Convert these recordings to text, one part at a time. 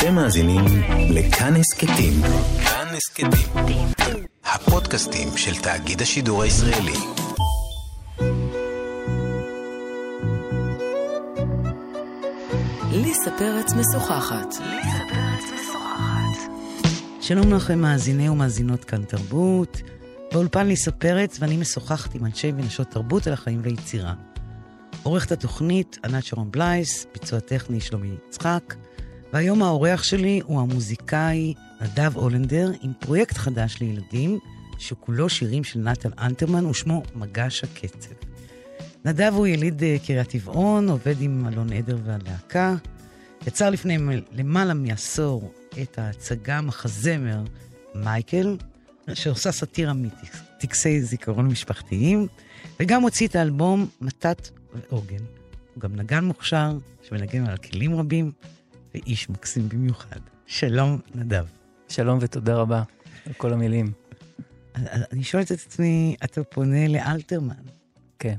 אתם מאזינים לכאן הסכתים. כאן הסכתים. הפודקאסטים של תאגיד השידור הישראלי. ליסה פרץ משוחחת. שלום לכם מאזיני ומאזינות כאן תרבות. באולפן ליסה פרץ ואני משוחחת עם אנשי ונשות תרבות על החיים ויצירה. עורכת התוכנית ענת שרון בלייס, ביצוע טכני שלומי יצחק, והיום האורח שלי הוא המוזיקאי נדב אולנדר עם פרויקט חדש לילדים, שכולו שירים של נתן אנטרמן ושמו מגש הקצב. נדב הוא יליד אה, קריית טבעון, עובד עם אלון עדר והלהקה. יצר לפני למעלה מעשור את ההצגה מחזמר מייקל, שעושה סאטירה מטקסי זיכרון משפחתיים, וגם הוציא את האלבום מתת ועוגן. הוא גם נגן מוכשר, שמנגן על כלים רבים, ואיש מקסים במיוחד. שלום, נדב. שלום ותודה רבה על כל המילים. אני שואלת את עצמי, אתה פונה לאלתרמן. כן.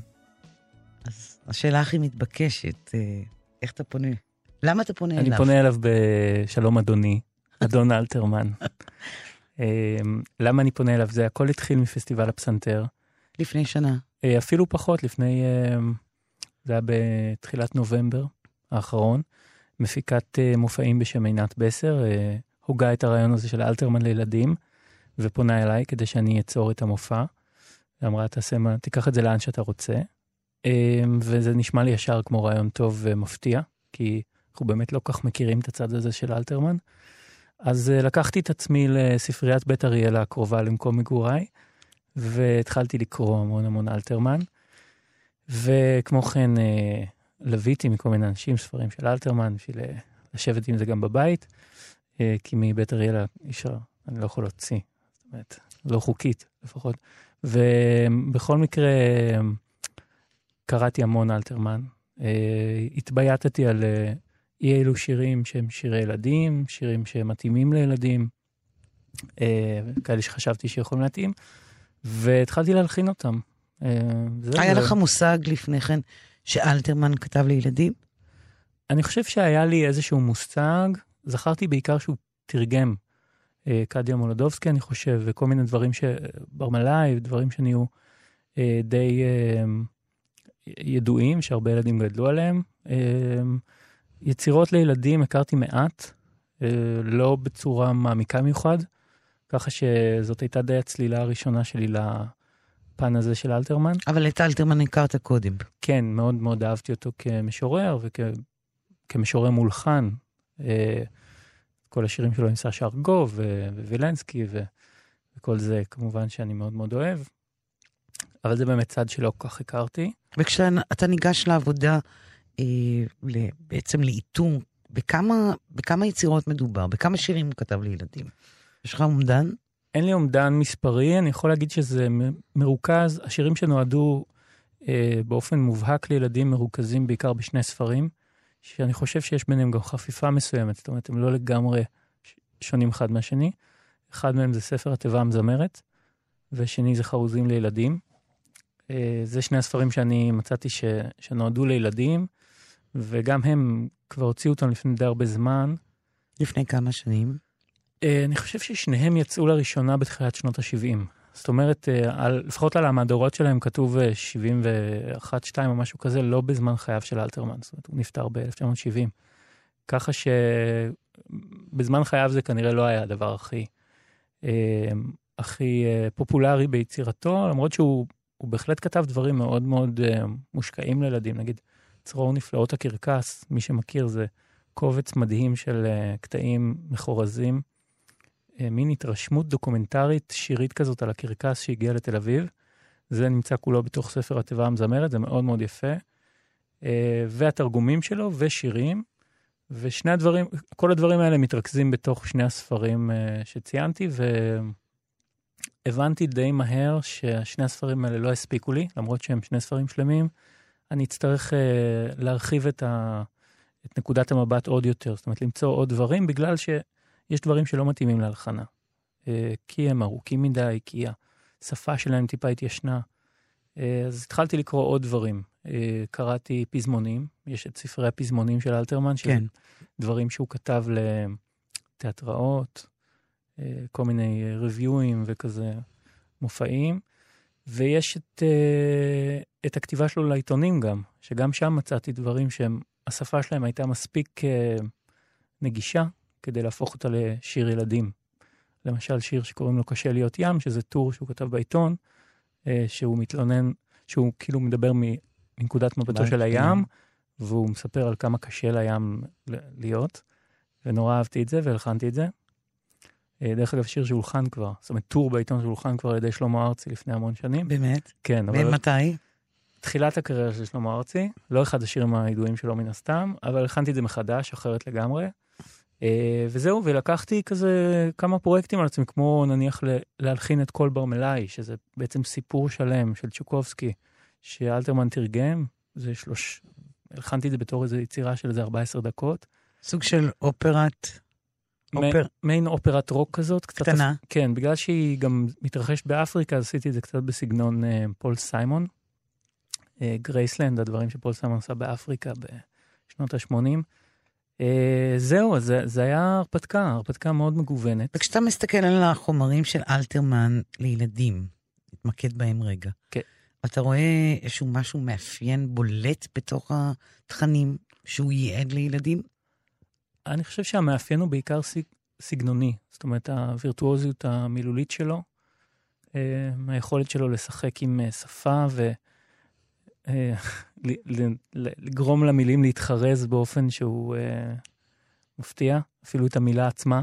אז השאלה הכי מתבקשת, אה, איך אתה פונה? למה אתה פונה אני אליו? אני פונה אליו בשלום אדוני, אדון אלתרמן. אה, למה אני פונה אליו? זה הכל התחיל מפסטיבל הפסנתר. לפני שנה. אה, אפילו פחות, לפני... זה היה בתחילת נובמבר האחרון. מפיקת מופעים בשם עינת בסר, הוגה את הרעיון הזה של אלתרמן לילדים, ופונה אליי כדי שאני אצור את המופע. ואמרה, תעשה מה, תיקח את זה לאן שאתה רוצה. וזה נשמע לי ישר כמו רעיון טוב ומפתיע, כי אנחנו באמת לא כך מכירים את הצד הזה של אלתרמן. אז לקחתי את עצמי לספריית בית אריאלה הקרובה למקום מגוריי, והתחלתי לקרוא המון המון אלתרמן. וכמו כן, לוויתי מכל מיני אנשים ספרים של אלתרמן, בשביל לשבת עם זה גם בבית, כי מבית אריאלה אישה, אני לא יכול להוציא, זאת אומרת, לא חוקית לפחות. ובכל מקרה, קראתי המון אלתרמן. התבייתתי על אי אלו שירים שהם שירי ילדים, שירים שמתאימים לילדים, כאלה שחשבתי שיכולים להתאים, והתחלתי להלחין אותם. היה לך מושג לפני כן שאלתרמן כתב לילדים? אני חושב שהיה לי איזשהו מושג, זכרתי בעיקר שהוא תרגם קדיה מולדובסקי, אני חושב, וכל מיני דברים שברמלאי, דברים שנהיו די ידועים, שהרבה ילדים גדלו עליהם. יצירות לילדים הכרתי מעט, לא בצורה מעמיקה מיוחד, ככה שזאת הייתה די הצלילה הראשונה שלי לפן הזה של אלתרמן. אבל את אלתרמן הכרת קודם. כן, מאוד מאוד אהבתי אותו כמשורר וכמשורר מולחן. כל השירים שלו עם סשה ארגוב ווילנסקי וכל זה כמובן שאני מאוד מאוד אוהב. אבל זה באמת צד שלא כל כך הכרתי. וכשאתה ניגש לעבודה, אה, בעצם לאיתור, בכמה, בכמה יצירות מדובר? בכמה שירים הוא כתב לילדים? יש לך אומדן? אין לי אומדן מספרי, אני יכול להגיד שזה מרוכז, השירים שנועדו אה, באופן מובהק לילדים מרוכזים בעיקר בשני ספרים, שאני חושב שיש ביניהם גם חפיפה מסוימת, זאת אומרת, הם לא לגמרי שונים אחד מהשני. אחד מהם זה ספר התיבה המזמרת, ושני זה חרוזים לילדים. זה שני הספרים שאני מצאתי ש... שנועדו לילדים, וגם הם כבר הוציאו אותם לפני די הרבה זמן. לפני כמה שנים? אני חושב ששניהם יצאו לראשונה בתחילת שנות ה-70. זאת אומרת, על, לפחות על המהדורות שלהם כתוב 71-2 או משהו כזה, לא בזמן חייו של אלתרמן, זאת אומרת, הוא נפטר ב-1970. ככה שבזמן חייו זה כנראה לא היה הדבר הכי, הכי פופולרי ביצירתו, למרות שהוא בהחלט כתב דברים מאוד מאוד מושקעים לילדים, נגיד, צרור נפלאות הקרקס, מי שמכיר זה קובץ מדהים של קטעים מחורזים. מין התרשמות דוקומנטרית שירית כזאת על הקרקס שהגיע לתל אביב. זה נמצא כולו בתוך ספר התיבה המזמרת, זה מאוד מאוד יפה. והתרגומים שלו ושירים, ושני הדברים, כל הדברים האלה מתרכזים בתוך שני הספרים שציינתי, והבנתי די מהר ששני הספרים האלה לא הספיקו לי, למרות שהם שני ספרים שלמים. אני אצטרך להרחיב את, ה, את נקודת המבט עוד יותר, זאת אומרת, למצוא עוד דברים, בגלל ש... יש דברים שלא מתאימים להלחנה. כי הם ארוכים מדי, כי השפה שלהם טיפה התיישנה. אז התחלתי לקרוא עוד דברים. קראתי פזמונים, יש את ספרי הפזמונים של אלתרמן, כן. דברים שהוא כתב תיאטראות, אה, כל מיני ריוויואים וכזה מופעים. ויש את, אה, את הכתיבה שלו לעיתונים גם, שגם שם מצאתי דברים שהם, השפה שלהם הייתה מספיק אה, נגישה כדי להפוך אותה לשיר ילדים. למשל, שיר שקוראים לו קשה להיות ים, שזה טור שהוא כתב בעיתון, אה, שהוא מתלונן, שהוא כאילו מדבר מנקודת מבטו של הים, והוא מספר על כמה קשה לים להיות, ונורא אהבתי את זה והלחנתי את זה. אה, דרך אגב, שיר שהולחן כבר, זאת אומרת, טור בעיתון שהולחן כבר על ידי שלמה ארצי לפני המון שנים. באמת? כן, אבל... ומתי? תחילת הקריירה של שלמה ארצי, לא אחד השירים הידועים שלו מן הסתם, אבל הכנתי את זה מחדש, אחרת לגמרי. אה, וזהו, ולקחתי כזה כמה פרויקטים על עצמי, כמו נניח להלחין את כל ברמלאי, שזה בעצם סיפור שלם של צ'וקובסקי, שאלתרמן תרגם, זה שלוש... הלחנתי את זה בתור איזו יצירה של איזה 14 דקות. סוג של אופרת... אופר... מעין אופרת רוק כזאת. קצת קטנה. אפ... כן, בגלל שהיא גם מתרחשת באפריקה, אז עשיתי את זה קצת בסגנון אה, פול סיימון. אה, גרייסלנד, הדברים שפול סיימון עשה באפריקה בשנות ה-80. Uh, זהו, זה, זה היה הרפתקה, הרפתקה מאוד מגוונת. וכשאתה מסתכל על החומרים של אלתרמן לילדים, נתמקד בהם רגע. כן. אתה רואה איזשהו משהו מאפיין בולט בתוך התכנים שהוא ייעד לילדים? אני חושב שהמאפיין הוא בעיקר סגנוני, זאת אומרת, הווירטואוזיות המילולית שלו, אה, היכולת שלו לשחק עם אה, שפה ולגרום אה, למילים להתחרז באופן שהוא מפתיע, אפילו את המילה עצמה.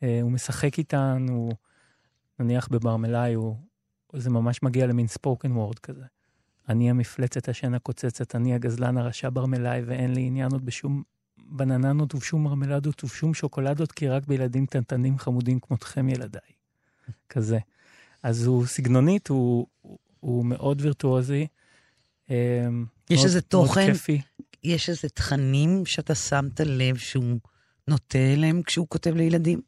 הוא משחק איתן, הוא, נניח בברמלאי, הוא, זה ממש מגיע למין ספוקן וורד כזה. אני המפלצת השן הקוצצת, אני הגזלן הרשע ברמלאי, ואין לי עניין עוד בשום בנננות ובשום מרמלדות ובשום שוקולדות, כי רק בילדים קטנטנים חמודים כמותכם ילדיי. כזה. אז הוא סגנונית, הוא, הוא מאוד וירטואוזי. אמ, יש מאוד, איזה תוכן, יש איזה תכנים שאתה שמת לב שהוא נוטה אליהם כשהוא כותב לילדים?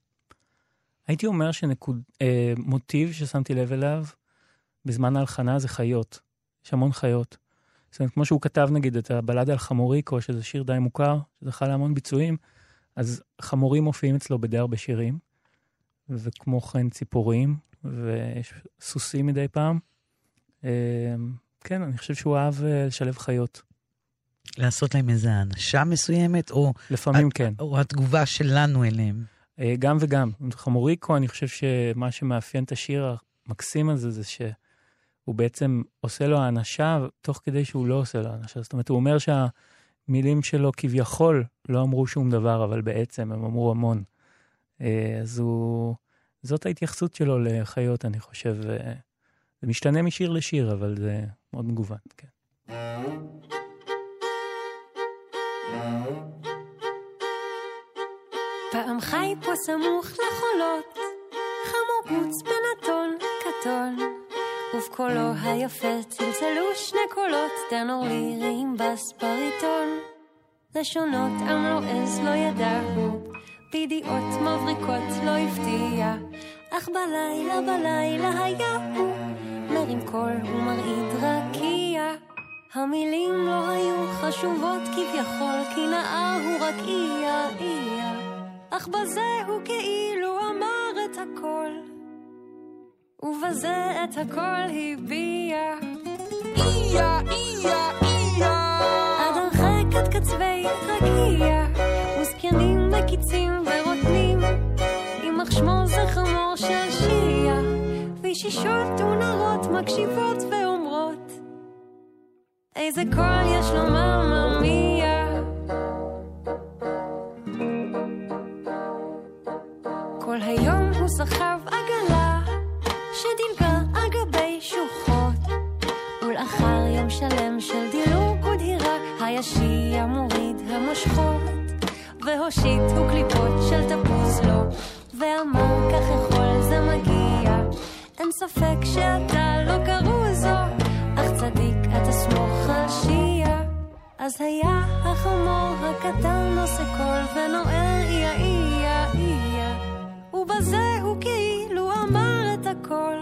הייתי אומר שמוטיב אה, ששמתי לב אליו בזמן ההלחנה זה חיות. יש המון חיות. זאת אומרת, כמו שהוא כתב נגיד את הבלדה על חמוריקו, שזה שיר די מוכר, שזכה להמון ביצועים, אז חמורים מופיעים אצלו בדי הרבה שירים, וכמו כן ציפורים, ויש סוסים מדי פעם. כן, אני חושב שהוא אהב אה, לשלב חיות. לעשות להם איזו האנשה מסוימת, או... לפעמים כן. או התגובה שלנו אליהם. אה, גם וגם. חמוריקו, אני חושב שמה שמאפיין את השיר המקסים הזה, זה ש... הוא בעצם עושה לו האנשה תוך כדי שהוא לא עושה לו האנשה. זאת אומרת, הוא אומר שהמילים שלו כביכול לא אמרו שום דבר, אבל בעצם הם אמרו המון. אה, אז הוא... זאת ההתייחסות שלו לחיות, אני חושב. זה משתנה משיר לשיר, אבל זה מאוד מגוון, כן. פעם חי פה סמוך לחולות, חמור גוץ בנתון קטון. ובקולו היפה צלצלו שני קולות טנור ליריים בס בריטון. לשונות עם לא עז לא ידעו, בידיעות מבריקות לא הפתיע, אך בלילה בלילה היה הוא מרים קול ומרעיד רקיע. המילים לא היו חשובות כביכול, כי נאה הוא רק איה איה, אך בזה הוא כאילו אמר את הכל. ובזה את הכל הביע. איה, איה, איה. עד הרחק עד קצווי רקיע, וזקנים מקיצים ורוטנים, יימח שמו זכרמו של שיעה, וישישות ונערות מקשיבות ואומרות, איזה קול יש לומר ממיה. כל היום הוא סחב עגלה שדילגה על גבי שוחות, ולאחר יום שלם של דילוג ודהירה, הישיע מוריד המושכות, והושיט הוא קליפות של תפוס לו, ואמר כך יכול זה מגיע, אין ספק שאתה לא קרוא אז היה החמור הקטן עושה קול ונוער איה איה איה. ובזה הוא כאילו אמר את הכל.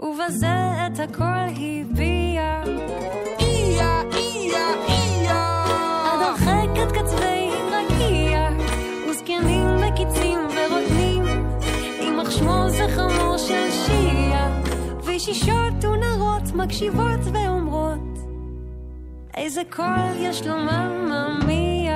ובזה את הכל הביע. איה איה איה. עד הרחק את קצווי רקיע וזקנים מקיצים ורודנים עם מחשמו זה חמור של שיעה ושישות ונרות מקשיבות ואומרות איזה קול יש לו מממיה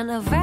זמן עבר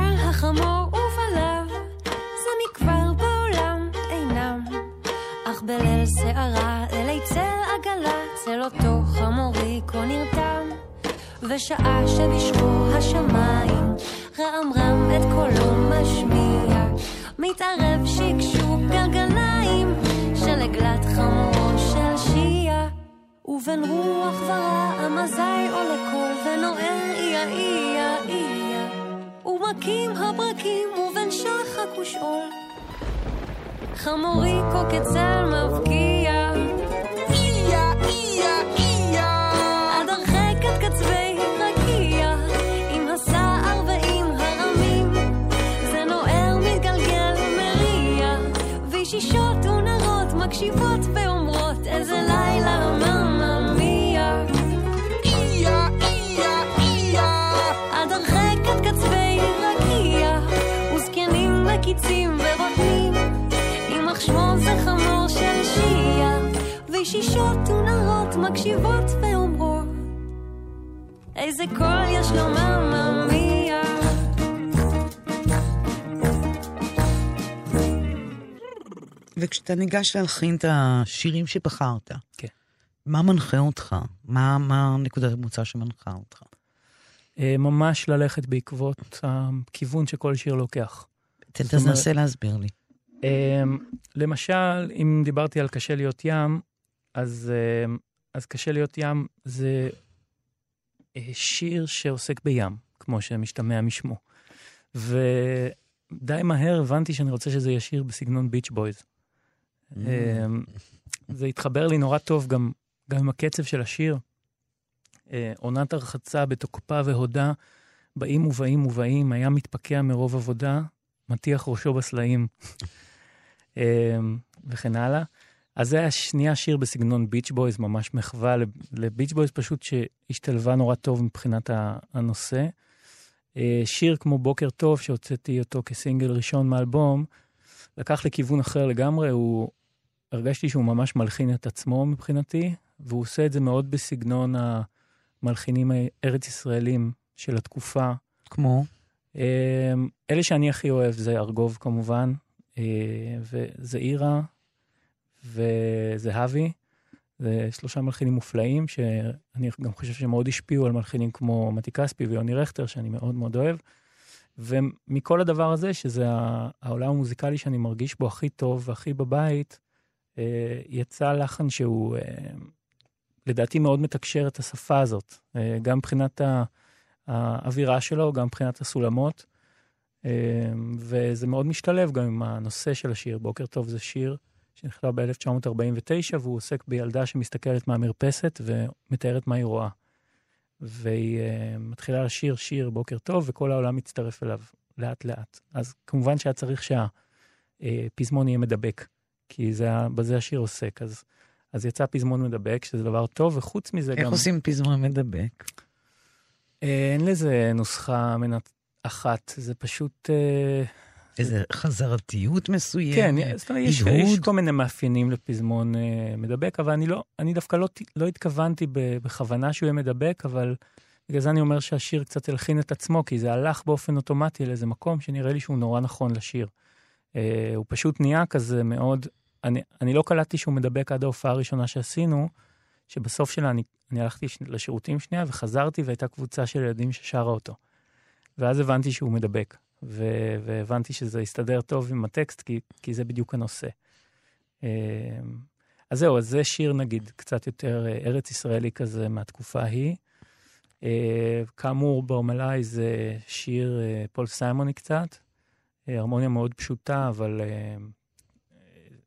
מקשיבות ואומרות איזה קול יש לו מממיה וכשאתה ניגש להלחין את השירים שבחרת, כן. מה מנחה אותך? מה, מה נקודת המוצא שמנחה אותך? אה, ממש ללכת בעקבות הכיוון שכל שיר לוקח. תנסה להסביר לי. אמ, למשל, אם דיברתי על קשה להיות ים, אז, אמ, אז קשה להיות ים זה אה, שיר שעוסק בים, כמו שמשתמע משמו. ודי מהר הבנתי שאני רוצה שזה יהיה שיר בסגנון ביץ' בויז. אמ, זה התחבר לי נורא טוב גם, גם עם הקצב של השיר. אה, עונת הרחצה בתוקפה והודה, באים ובאים ובאים, היה מתפקע מרוב עבודה, מטיח ראשו בסלעים, אמ, וכן הלאה. אז זה היה שנייה שיר בסגנון ביץ' בויז, ממש מחווה לב- לביץ' בויז, פשוט שהשתלבה נורא טוב מבחינת הנושא. אה, שיר כמו בוקר טוב, שהוצאתי אותו כסינגל ראשון מאלבום, לקח לכיוון אחר לגמרי, הוא... הרגשתי שהוא ממש מלחין את עצמו מבחינתי, והוא עושה את זה מאוד בסגנון המלחינים הארץ-ישראלים של התקופה. כמו? אמ, אלה שאני הכי אוהב זה ארגוב כמובן, אה, וזעירה וזהבי. זה שלושה מלחינים מופלאים, שאני גם חושב שמאוד השפיעו על מלחינים כמו מתי כספי ויוני רכטר, שאני מאוד מאוד אוהב. ומכל הדבר הזה, שזה העולם המוזיקלי שאני מרגיש בו הכי טוב והכי בבית, אה, יצא לחן שהוא אה, לדעתי מאוד מתקשר את השפה הזאת, אה, גם מבחינת. האווירה שלו, גם מבחינת הסולמות, וזה מאוד משתלב גם עם הנושא של השיר. בוקר טוב זה שיר שנכתב ב-1949, והוא עוסק בילדה שמסתכלת מהמרפסת ומתארת מה היא רואה. והיא uh, מתחילה לשיר שיר בוקר טוב, וכל העולם מצטרף אליו לאט-לאט. אז כמובן שהיה צריך שהפזמון יהיה מדבק, כי זה, בזה השיר עוסק. אז, אז יצא פזמון מדבק, שזה דבר טוב, וחוץ מזה איך גם... עושים פזמון מדבק? אה, אין לזה נוסחה מנת אחת, זה פשוט... אה, איזה חזרתיות מסוימת? כן, זאת אומרת, יש, יש? כל מיני מאפיינים לפזמון אה, מדבק, אבל אני לא, אני דווקא לא, לא התכוונתי בכוונה שהוא יהיה מדבק, אבל בגלל זה אני אומר שהשיר קצת הלחין את עצמו, כי זה הלך באופן אוטומטי לאיזה מקום שנראה לי שהוא נורא נכון לשיר. אה, הוא פשוט נהיה כזה מאוד, אני, אני לא קלטתי שהוא מדבק עד ההופעה הראשונה שעשינו, שבסוף שלה אני, אני הלכתי ש- לשירותים שנייה וחזרתי והייתה קבוצה של ילדים ששרה אותו. ואז הבנתי שהוא מדבק, ו- והבנתי שזה יסתדר טוב עם הטקסט, כי, כי זה בדיוק הנושא. אה, אז זהו, אז זה שיר נגיד קצת יותר אה, ארץ ישראלי כזה מהתקופה ההיא. אה, כאמור, ברמלאי זה שיר אה, פול סיימוני קצת, הרמוניה מאוד פשוטה, אבל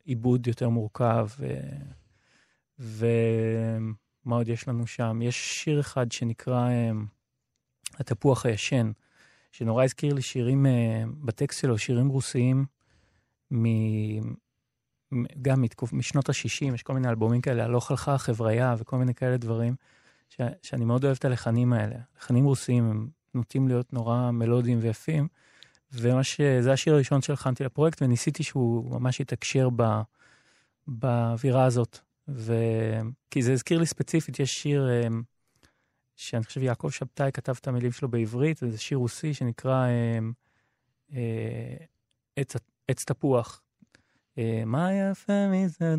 עיבוד יותר מורכב. ומה עוד יש לנו שם? יש שיר אחד שנקרא אה, התפוח הישן, שנורא הזכיר לי שירים, אה, בטקסט שלו, שירים רוסיים, מ... גם מתקופ... משנות ה-60, יש כל מיני אלבומים כאלה, הלוך הלכה החבריה וכל מיני כאלה דברים, ש... שאני מאוד אוהב את הלחנים האלה. לחנים רוסיים הם נוטים להיות נורא מלודיים ויפים, וממש, זה השיר הראשון שהלחנתי לפרויקט, וניסיתי שהוא ממש יתקשר ב... באווירה הזאת. ו... כי זה הזכיר לי ספציפית, יש שיר אה, שאני חושב יעקב שבתאי כתב את המילים שלו בעברית, וזה שיר רוסי שנקרא אה, אה, עץ, עץ תפוח. אה, מה יפה מזה,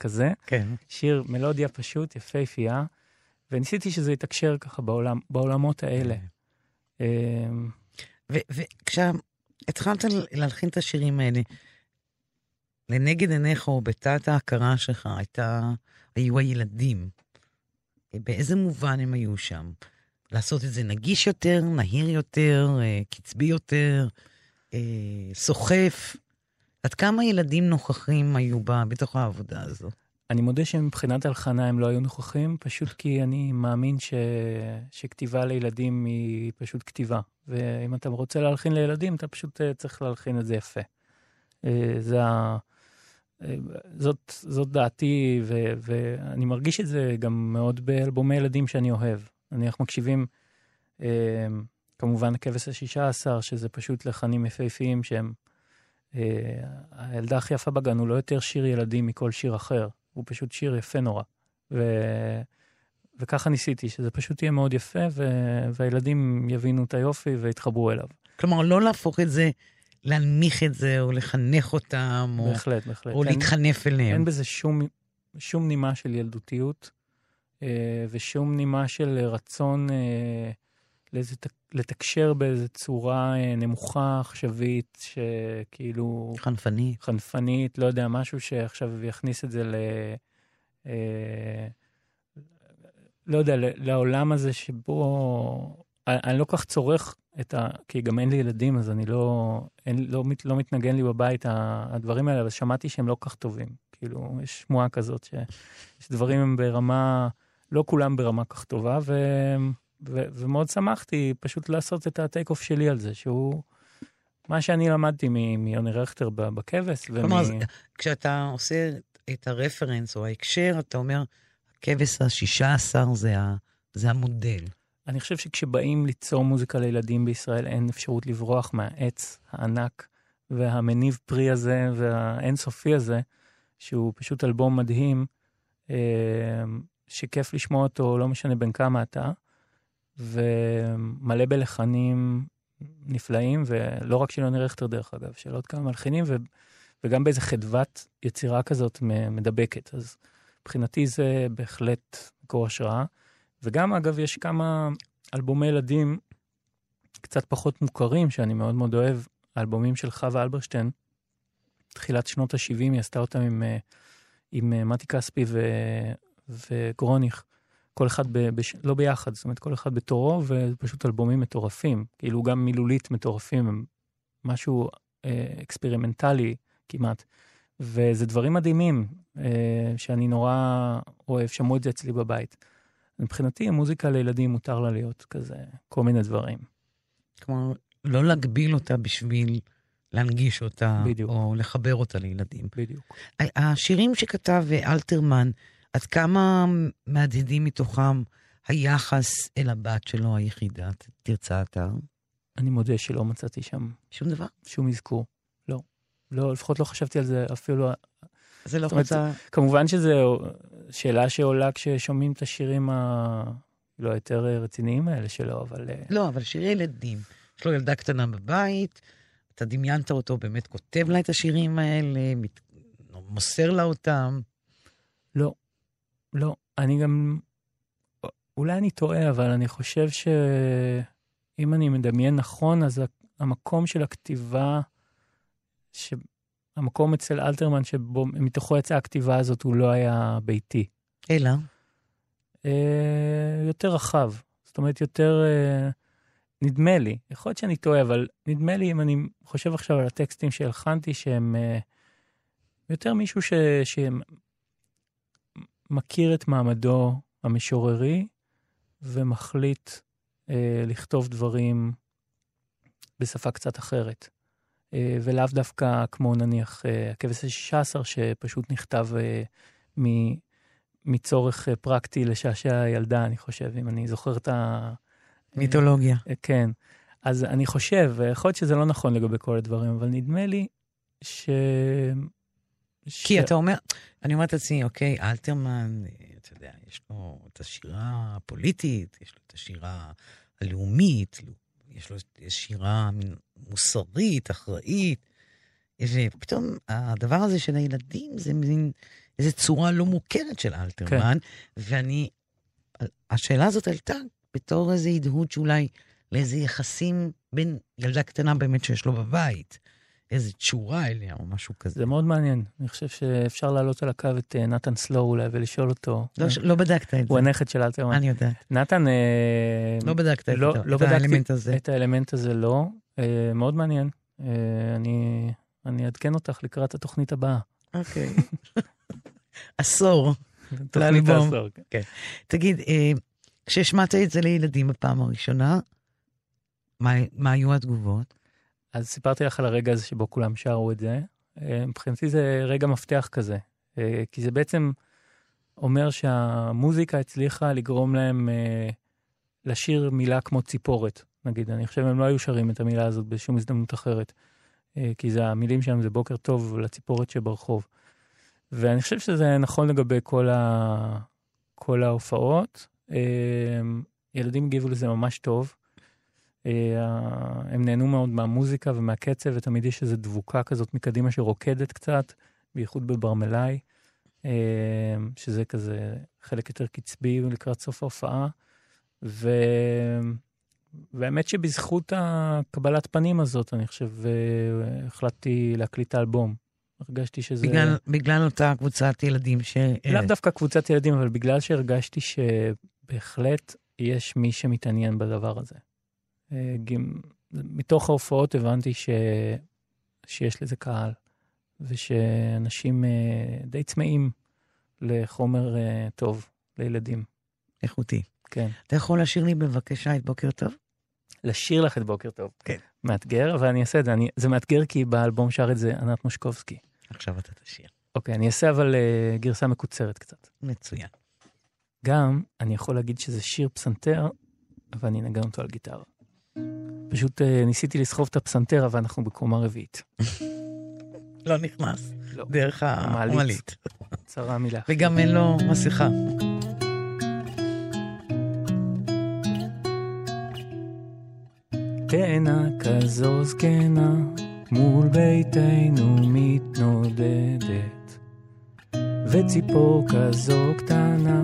כזה. כן. שיר, מלודיה פשוט, יפהפייה, וניסיתי שזה יתקשר ככה בעולם, בעולמות האלה. אה, וכשהתחלת להלחין את השירים האלה, לנגד עיניך או בתת ההכרה שלך הייתה, היו הילדים. באיזה מובן הם היו שם? לעשות את זה נגיש יותר, נהיר יותר, אה, קצבי יותר, אה, סוחף? עד כמה ילדים נוכחים היו בה בתוך העבודה הזו? אני מודה שמבחינת הלחנה הם לא היו נוכחים, פשוט כי אני מאמין ש... שכתיבה לילדים היא פשוט כתיבה. ואם אתה רוצה להלחין לילדים, אתה פשוט אה, צריך להלחין את זה יפה. זה ה... אה, זאת, זאת דעתי, ו... ואני מרגיש את זה גם מאוד באלבומי ילדים שאני אוהב. נניח מקשיבים, כמובן, כבש השישה עשר, שזה פשוט לחנים יפהפיים שהם... הילדה הכי יפה בגן הוא לא יותר שיר ילדים מכל שיר אחר. הוא פשוט שיר יפה נורא. ו... וככה ניסיתי, שזה פשוט יהיה מאוד יפה, ו... והילדים יבינו את היופי ויתחברו אליו. כלומר, לא להפוך את זה, להנמיך את זה, או לחנך אותם, או, בהחלט, בהחלט. או אין, להתחנף אליהם. אין בזה שום, שום נימה של ילדותיות, אה, ושום נימה של רצון אה, לאיזה, לתקשר באיזה צורה אה, נמוכה, עכשווית, שכאילו... חנפנית. חנפנית, לא יודע, משהו שעכשיו יכניס את זה ל... אה, לא יודע, לעולם הזה שבו... אני, לא כך צורך את ה... כי גם אין לי ילדים, אז אני לא... אין, לא, מת, לא מתנגן לי בבית הדברים האלה, אבל שמעתי שהם לא כך טובים. כאילו, יש שמועה כזאת שיש דברים הם ברמה... לא כולם ברמה כך טובה, ו... ו- ומאוד שמחתי פשוט לעשות את הטייק אוף שלי על זה, שהוא מה שאני למדתי מיוני רכטר בכבש. כלומר, ומ... כשאתה עושה את הרפרנס או ההקשר, אתה אומר, הכבש השישה עשר זה, ה- זה המודל. אני חושב שכשבאים ליצור מוזיקה לילדים בישראל, אין אפשרות לברוח מהעץ הענק והמניב פרי הזה והאינסופי הזה, שהוא פשוט אלבום מדהים, אה, שכיף לשמוע אותו, לא משנה בין כמה אתה. ומלא בלחנים נפלאים, ולא רק של יוני רכטר דרך אגב, של עוד כמה מלחינים, ו, וגם באיזה חדוות יצירה כזאת מדבקת. אז מבחינתי זה בהחלט מקור השראה. וגם אגב, יש כמה אלבומי ילדים קצת פחות מוכרים, שאני מאוד מאוד אוהב, האלבומים של חווה אלברשטיין, תחילת שנות ה-70, היא עשתה אותם עם, עם מתי כספי ו, וגרוניך. כל אחד, ב, בש... לא ביחד, זאת אומרת, כל אחד בתורו, ופשוט אלבומים מטורפים, כאילו גם מילולית מטורפים, משהו אה, אקספרימנטלי כמעט. וזה דברים מדהימים, אה, שאני נורא אוהב, שמעו את זה אצלי בבית. מבחינתי, המוזיקה לילדים מותר לה להיות כזה, כל מיני דברים. כלומר, לא להגביל אותה בשביל להנגיש אותה, בדיוק. או לחבר אותה לילדים. בדיוק. השירים שכתב אלתרמן, עד כמה מהדהדים מתוכם היחס אל הבת שלו היחידה, תרצה אתר? אני מודה שלא מצאתי שם. שום דבר? שום אזכור. לא. לא, לפחות לא חשבתי על זה אפילו... זה לא חוצה... כמובן שזו שאלה שעולה כששומעים את השירים ה... לא יותר רציניים האלה שלו, אבל... אה, לא, אבל שירי ילדים. יש לו ילדה קטנה בבית, אתה דמיינת אותו, באמת כותב לה את השירים האלה, מוסר לה אותם. לא, לא, אני גם... אולי אני טועה, אבל אני חושב שאם אני מדמיין נכון, אז המקום של הכתיבה שהמקום אצל אלתרמן שבו מתוכו יצאה הכתיבה הזאת הוא לא היה ביתי. אלא? אה, יותר רחב. זאת אומרת, יותר... אה, נדמה לי, יכול להיות שאני טועה, אבל נדמה לי, אם אני חושב עכשיו על הטקסטים שהלחנתי, שהם אה, יותר מישהו ש, שמכיר את מעמדו המשוררי ומחליט אה, לכתוב דברים בשפה קצת אחרת. אה, ולאו דווקא כמו נניח אה, הכבש השישה עשר, שפשוט נכתב אה, מ, מצורך פרקטי לשעשע ילדה, אני חושב, אם אני זוכר את ה... מיתולוגיה. כן. אז אני חושב, ויכול להיות שזה לא נכון לגבי כל הדברים, אבל נדמה לי ש... כי ש... אתה אומר, אני אומרת לעצמי, אוקיי, אלתרמן, אתה יודע, יש לו את השירה הפוליטית, יש לו את השירה הלאומית, יש לו מין מוסרית, אחראית, ופתאום הדבר הזה של הילדים זה מין איזו צורה לא מוכרת של אלתרמן, כן. ואני, השאלה הזאת עלתה בתור איזה הדהוד שאולי לאיזה יחסים בין ילדה קטנה באמת שיש לו בבית. איזה תשורה אליה או משהו כזה. זה מאוד מעניין. אני חושב שאפשר להעלות על הקו את uh, נתן סלואו אולי ולשאול אותו. לא, לא בדקת את זה. הוא הנכד של אלתרמן. אני יודעת. נתן... Uh, לא בדקת לא, את, לא את האלמנט הזה. את האלמנט הזה לא. Uh, מאוד מעניין. אני, אני אעדכן אותך לקראת התוכנית הבאה. אוקיי. עשור. תוכנית העשור. כן. כן. תגיד, כשהשמעת את זה לילדים בפעם הראשונה, מה, מה היו התגובות? אז סיפרתי לך על הרגע הזה שבו כולם שרו את זה. אה, מבחינתי זה רגע מפתח כזה, אה, כי זה בעצם אומר שהמוזיקה הצליחה לגרום להם אה, לשיר מילה כמו ציפורת, נגיד. אני חושב הם לא היו שרים את המילה הזאת בשום הזדמנות אחרת, כי זה המילים שלהם זה בוקר טוב לציפורת שברחוב. ואני חושב שזה נכון לגבי כל, ה... כל ההופעות. ילדים הגיבו לזה ממש טוב. אה, הם נהנו מאוד מהמוזיקה ומהקצב, ותמיד יש איזו דבוקה כזאת מקדימה שרוקדת קצת, בייחוד בברמלאי, אה, שזה כזה חלק יותר קצבי לקראת סוף ההופעה. ו... והאמת שבזכות הקבלת פנים הזאת, אני חושב, אה, החלטתי להקליט האלבום. הרגשתי שזה... בגלל, בגלל אותה קבוצת ילדים ש... לאו דווקא קבוצת ילדים, אבל בגלל שהרגשתי שבהחלט יש מי שמתעניין בדבר הזה. אה, מתוך ההופעות הבנתי ש... שיש לזה קהל, ושאנשים אה, די צמאים לחומר אה, טוב לילדים. איכותי. כן. אתה יכול לשיר לי בבקשה את בוקר טוב? לשיר לך את בוקר טוב. כן. מאתגר, אבל אני אעשה את זה. אני, זה מאתגר כי באלבום שר את זה ענת מושקובסקי. עכשיו אתה תשיר. אוקיי, אני אעשה אבל uh, גרסה מקוצרת קצת. מצוין. גם, אני יכול להגיד שזה שיר פסנתר, אבל אני אנגן אותו על גיטרה. פשוט uh, ניסיתי לסחוב את הפסנתר, אבל אנחנו בקומה רביעית. לא נכנס. לא. דרך המעלית. צרה מילה. וגם אין לו מסכה. תאנה כזו זקנה מול ביתנו מתנודדת וציפור כזו קטנה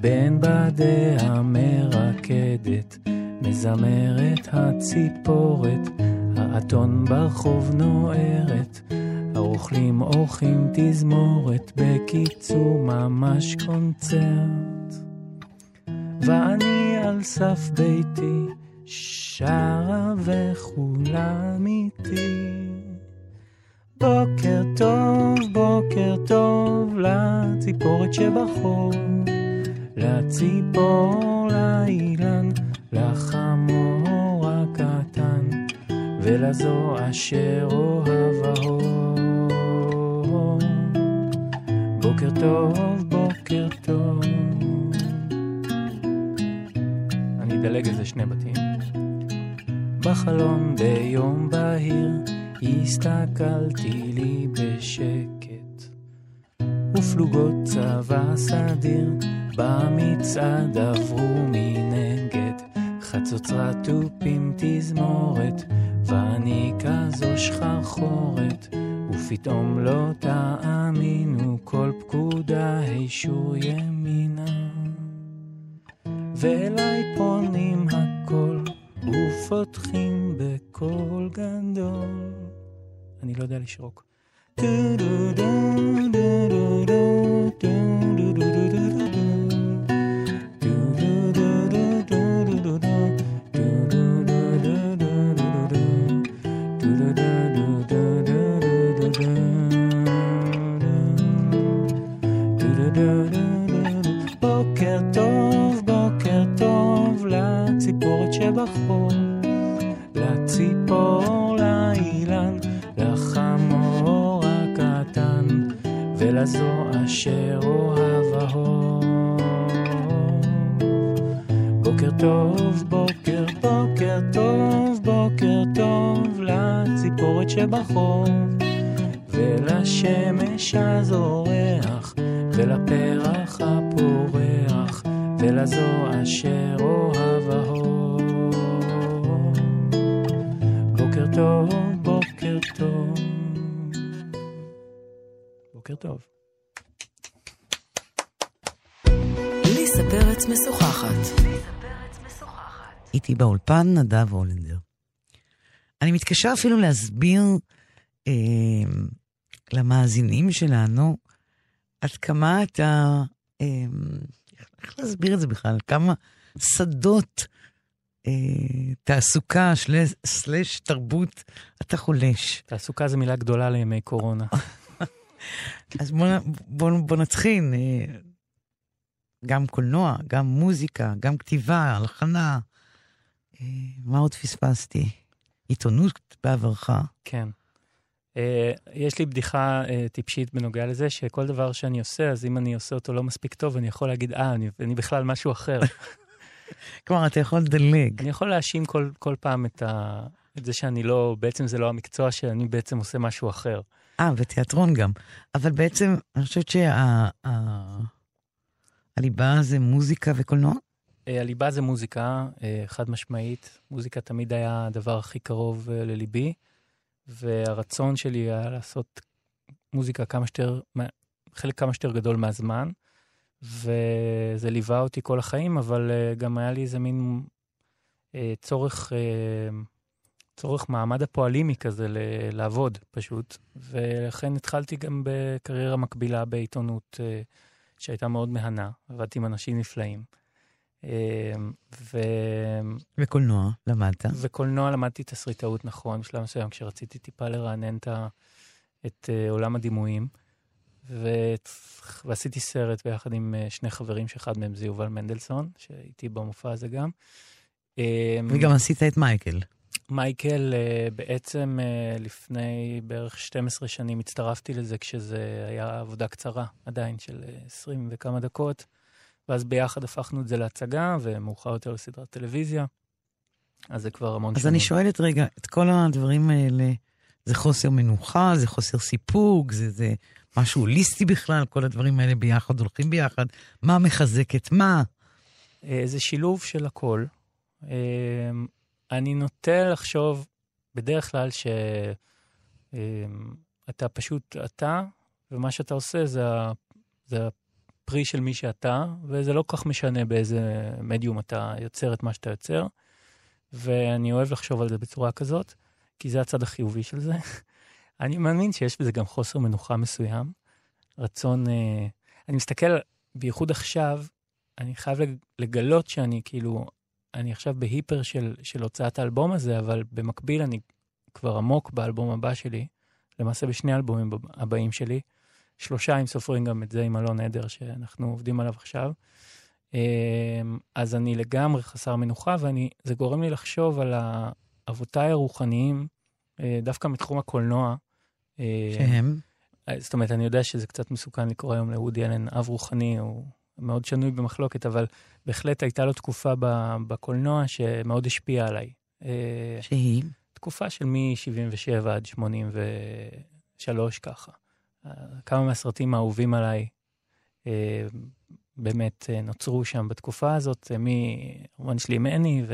בין בדיה מרקדת מזמרת הציפורת, האתון ברחוב נוערת, הרוכלים אורחים תזמורת, בקיצור ממש קונצרט. ואני על סף ביתי, שרה וכולם איתי. בוקר טוב, בוקר טוב, לציפורת שבחור, לציפור לאילן. לחמור הקטן ולזו אשר אוהב האור. בוקר טוב, בוקר טוב. אני אדלג איזה שני בתים. בחלון ביום בהיר הסתכלתי לי בשקט ופלוגות צבא סדיר במצעד עברו מנגד חצוצרת תופים תזמורת, ואני כזו שחרחורת, ופתאום לא תאמינו כל פקודה הישור ימינה. ואליי פונים הכל, ופותחים בקול גדול. אני לא יודע לשרוק. בוקר נדב הולנדר. אני מתקשה אפילו להסביר אה, למאזינים שלנו עד כמה אתה... אה, איך להסביר את זה בכלל? כמה שדות אה, תעסוקה שלש, סלש תרבות אתה חולש. תעסוקה זו מילה גדולה לימי קורונה. אז בוא, בוא, בוא נתחיל. אה, גם קולנוע, גם מוזיקה, גם כתיבה, הלחנה. אה, מה עוד פספסתי? עיתונות בעברך. כן. Uh, יש לי בדיחה uh, טיפשית בנוגע לזה, שכל דבר שאני עושה, אז אם אני עושה אותו לא מספיק טוב, אני יכול להגיד, אה, אני, אני בכלל משהו אחר. כלומר, אתה יכול לדלג. אני יכול להאשים כל, כל פעם את, ה, את זה שאני לא, בעצם זה לא המקצוע שאני בעצם עושה משהו אחר. אה, ותיאטרון גם. אבל בעצם, אני חושבת שהליבה שה, זה מוזיקה וקולנוע? Uh, הליבה זה מוזיקה, uh, חד משמעית. מוזיקה תמיד היה הדבר הכי קרוב uh, לליבי. והרצון שלי היה לעשות מוזיקה כמה שיותר, חלק כמה שיותר גדול מהזמן, וזה ליווה אותי כל החיים, אבל גם היה לי איזה מין צורך, צורך מעמד הפועלימי כזה לעבוד פשוט, ולכן התחלתי גם בקריירה מקבילה בעיתונות שהייתה מאוד מהנה, עבדתי עם אנשים נפלאים. ו... וקולנוע, למדת? וקולנוע למדתי תסריטאות, נכון, בשלב מסוים, כשרציתי טיפה לרענן את, ה... את uh, עולם הדימויים. ו... ועשיתי סרט ביחד עם uh, שני חברים, שאחד מהם זה יובל מנדלסון, שהייתי במופע הזה גם. וגם עשית את מייקל. מייקל, uh, בעצם לפני בערך 12 שנים הצטרפתי לזה, כשזה היה עבודה קצרה עדיין, של 20 וכמה דקות. ואז ביחד הפכנו את זה להצגה, ומאוחר יותר לסדרת טלוויזיה. אז זה כבר המון שנים. אז אני שואלת רגע, את כל הדברים האלה, זה חוסר מנוחה, זה חוסר סיפוק, זה, זה משהו הוליסטי בכלל, כל הדברים האלה ביחד הולכים ביחד, מה מחזק את מה? זה שילוב של הכל. אני נוטה לחשוב בדרך כלל שאתה פשוט אתה, ומה שאתה עושה זה, זה פרי של מי שאתה, וזה לא כל כך משנה באיזה מדיום אתה יוצר את מה שאתה יוצר. ואני אוהב לחשוב על זה בצורה כזאת, כי זה הצד החיובי של זה. אני מאמין שיש בזה גם חוסר מנוחה מסוים. רצון, אה, אני מסתכל, בייחוד עכשיו, אני חייב לגלות שאני כאילו, אני עכשיו בהיפר של, של הוצאת האלבום הזה, אבל במקביל אני כבר עמוק באלבום הבא שלי, למעשה בשני האלבומים הבאים שלי. שלושה, אם סופרים גם את זה עם אלון עדר, שאנחנו עובדים עליו עכשיו. אז אני לגמרי חסר מנוחה, וזה גורם לי לחשוב על אבותיי הרוחניים, דווקא מתחום הקולנוע. שהם? זאת אומרת, אני יודע שזה קצת מסוכן לקרוא היום לאודי אלן אב רוחני, הוא מאוד שנוי במחלוקת, אבל בהחלט הייתה לו תקופה בקולנוע שמאוד השפיעה עליי. שהיא? תקופה של מ-77 עד 83 ככה. כמה מהסרטים האהובים עליי אה, באמת אה, נוצרו שם בתקופה הזאת, אה, מרומן שלי עם אני,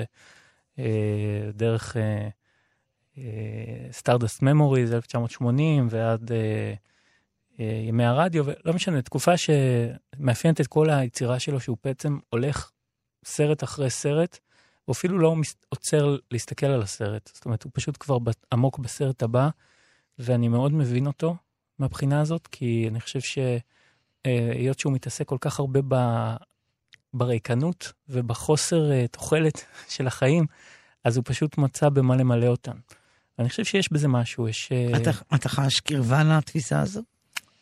ודרך Stardust Memories 1980 ועד ימי הרדיו, ולא משנה, תקופה שמאפיינת את כל היצירה שלו, שהוא בעצם הולך סרט אחרי סרט, הוא אפילו לא עוצר להסתכל על הסרט. זאת אומרת, הוא פשוט כבר עמוק בסרט הבא. ואני מאוד מבין אותו מהבחינה הזאת, כי אני חושב שהיות שהוא מתעסק כל כך הרבה ב... בריקנות ובחוסר uh, תוחלת של החיים, אז הוא פשוט מצא במה למלא אותן. אני חושב שיש בזה משהו, יש... אה, אתה, אתה חש קרבה לתפיסה הזו?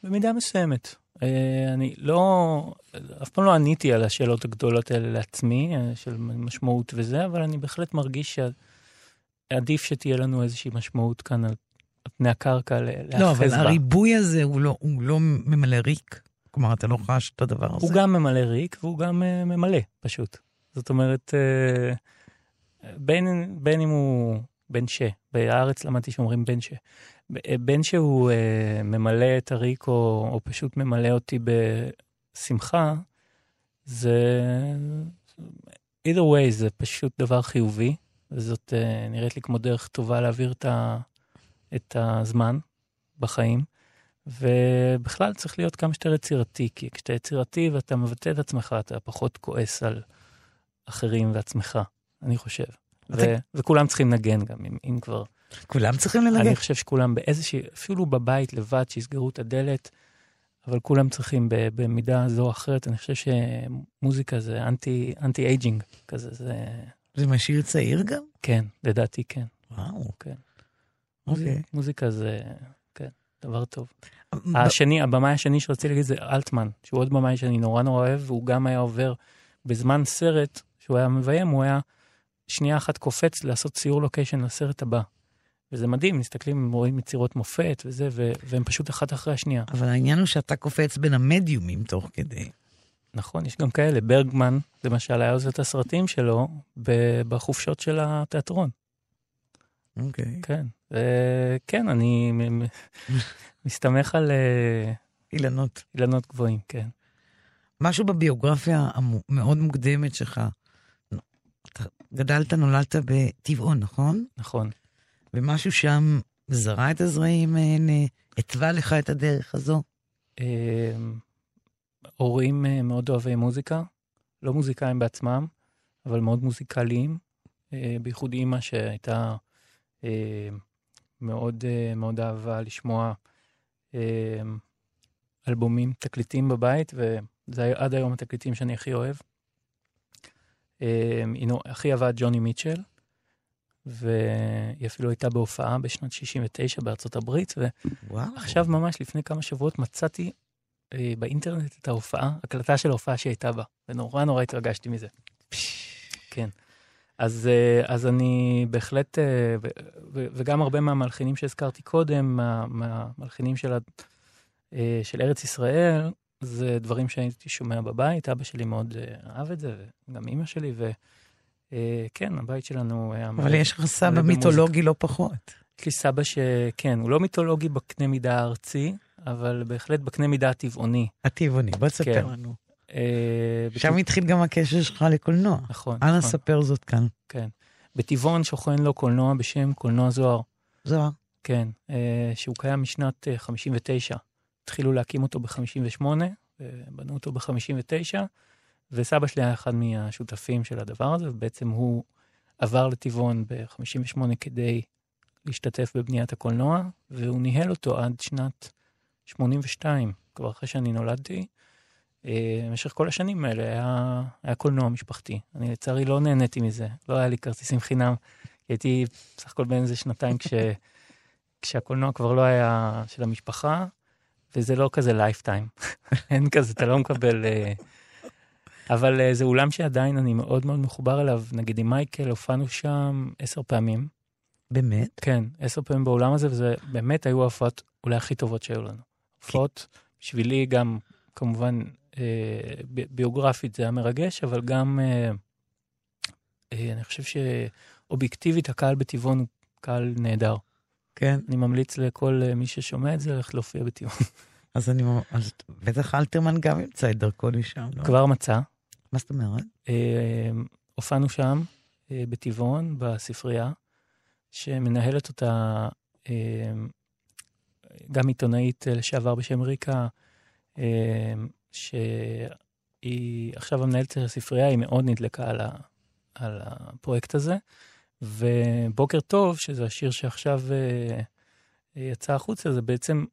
במידה מסוימת. אה, אני לא, אף פעם לא עניתי על השאלות הגדולות האלה לעצמי, אה, של משמעות וזה, אבל אני בהחלט מרגיש שעדיף שתהיה לנו איזושהי משמעות כאן על פני הקרקע להאחז בה. לא, אבל הריבוי הזה הוא לא, הוא לא ממלא ריק. כלומר, אתה לא חש את הדבר הזה. הוא גם ממלא ריק והוא גם ממלא, פשוט. זאת אומרת, בין, בין אם הוא בן ש. בארץ למדתי שאומרים בן ש. בין שהוא אה, ממלא את הריק או, או פשוט ממלא אותי בשמחה, זה... either way זה פשוט דבר חיובי, וזאת אה, נראית לי כמו דרך טובה להעביר את, ה, את הזמן בחיים. ובכלל צריך להיות כמה שיותר יצירתי, כי כשאתה יצירתי ואתה מבטא את עצמך, אתה פחות כועס על אחרים ועצמך, אני חושב. ו- וכולם צריכים לנגן גם, אם, אם כבר. כולם צריכים לנגן? אני חושב שכולם באיזושהי, אפילו בבית לבד, שיסגרו את הדלת, אבל כולם צריכים במידה זו או אחרת. אני חושב שמוזיקה זה anti, anti-aging כזה, זה... זה משאיר צעיר גם? כן, לדעתי כן. וואו. כן. אוקיי. מוזיקה זה, כן, דבר טוב. השני, הבמאי השני שרציתי להגיד זה אלטמן, שהוא עוד במאי שאני נורא נורא אוהב, והוא גם היה עובר בזמן סרט, שהוא היה מביים, הוא היה שנייה אחת קופץ לעשות ציור לוקיישן לסרט הבא. וזה מדהים, מסתכלים, רואים יצירות מופת וזה, ו- והם פשוט אחת אחרי השנייה. אבל העניין הוא שאתה קופץ בין המדיומים תוך כדי. נכון, יש גם כאלה. ברגמן, למשל, היה עושה את הסרטים שלו בחופשות של התיאטרון. אוקיי. Okay. כן. כן, אני מסתמך על... אה, אילנות. אילנות גבוהים, כן. משהו בביוגרפיה המאוד מוקדמת שלך, אתה גדלת, נולדת בטבעון, נכון? נכון. ומשהו שם זרע את הזרעים האלה, התווה לך את הדרך הזו? אמ, הורים אה, מאוד אוהבי מוזיקה, לא מוזיקאים בעצמם, אבל מאוד מוזיקליים, אה, בייחוד אימא שהייתה אה, מאוד מאוד אהבה לשמוע אלבומים, תקליטים בבית, וזה עד היום התקליטים שאני הכי אוהב. אמ, אחי עבד ג'וני מיטשל, והיא אפילו הייתה בהופעה בשנת 69 בארצות הברית, ועכשיו ממש לפני כמה שבועות מצאתי אה, באינטרנט את ההופעה, הקלטה של ההופעה שהיא הייתה בה, ונורא נורא התרגשתי מזה. כן. אז, אה, אז אני בהחלט, אה, וגם הרבה מהמלחינים שהזכרתי קודם, מהמלחינים של, של ארץ ישראל, זה דברים שהייתי שומע בבית, אבא שלי מאוד אה, אהב את זה, וגם אימא שלי, וכן, הבית שלנו היה... אבל יש לך סבא מיתולוגי לא פחות. יש לי סבא שכן, הוא לא מיתולוגי בקנה מידה הארצי, אבל בהחלט בקנה מידה הטבעוני. הטבעוני, בוא תספר כן. לנו. אה, שם התחיל גם הקשר שלך לקולנוע. נכון. אנא נכון. ספר זאת כאן. כן. בטבעון שוכן לו קולנוע בשם קולנוע זוהר. זוהר. כן, אה, שהוא קיים משנת 59. התחילו להקים אותו ב-58, בנו אותו ב-59, וסבא שלי היה אחד מהשותפים של הדבר הזה, ובעצם הוא עבר לטבעון ב-58 כדי להשתתף בבניית הקולנוע, והוא ניהל אותו עד שנת 82, כבר אחרי שאני נולדתי. אה, במשך כל השנים האלה היה, היה קולנוע משפחתי. אני לצערי לא נהניתי מזה, לא היה לי כרטיסים חינם. הייתי בסך הכל בן איזה שנתיים כש, כשהקולנוע כבר לא היה של המשפחה, וזה לא כזה lifetime. אין כזה, אתה לא מקבל... אה, אבל אה, זה אולם שעדיין אני מאוד מאוד מחובר אליו. נגיד עם מייקל הופענו שם עשר פעמים. באמת? כן, עשר פעמים באולם הזה, וזה באמת היו ההופעות אולי הכי טובות שהיו לנו. הופעות, בשבילי גם, כמובן, ביוגרפית זה היה מרגש, אבל גם, אה, אה, אני חושב שאובייקטיבית הקהל בטבעון הוא קהל נהדר. כן. אני ממליץ לכל אה, מי ששומע את זה ללכת להופיע בטיעון. אז אני, אז בטח אלתרמן גם ימצא את דרכו לשם, לא? כבר מצא. מה זאת אומרת? הופענו שם, בטבעון, בספרייה, שמנהלת אותה גם עיתונאית לשעבר בשם ריקה, שהיא עכשיו המנהלת של הספרייה, היא מאוד נדלקה על, ה, על הפרויקט הזה. ובוקר טוב, שזה השיר שעכשיו אה, יצא החוצה, זה בעצם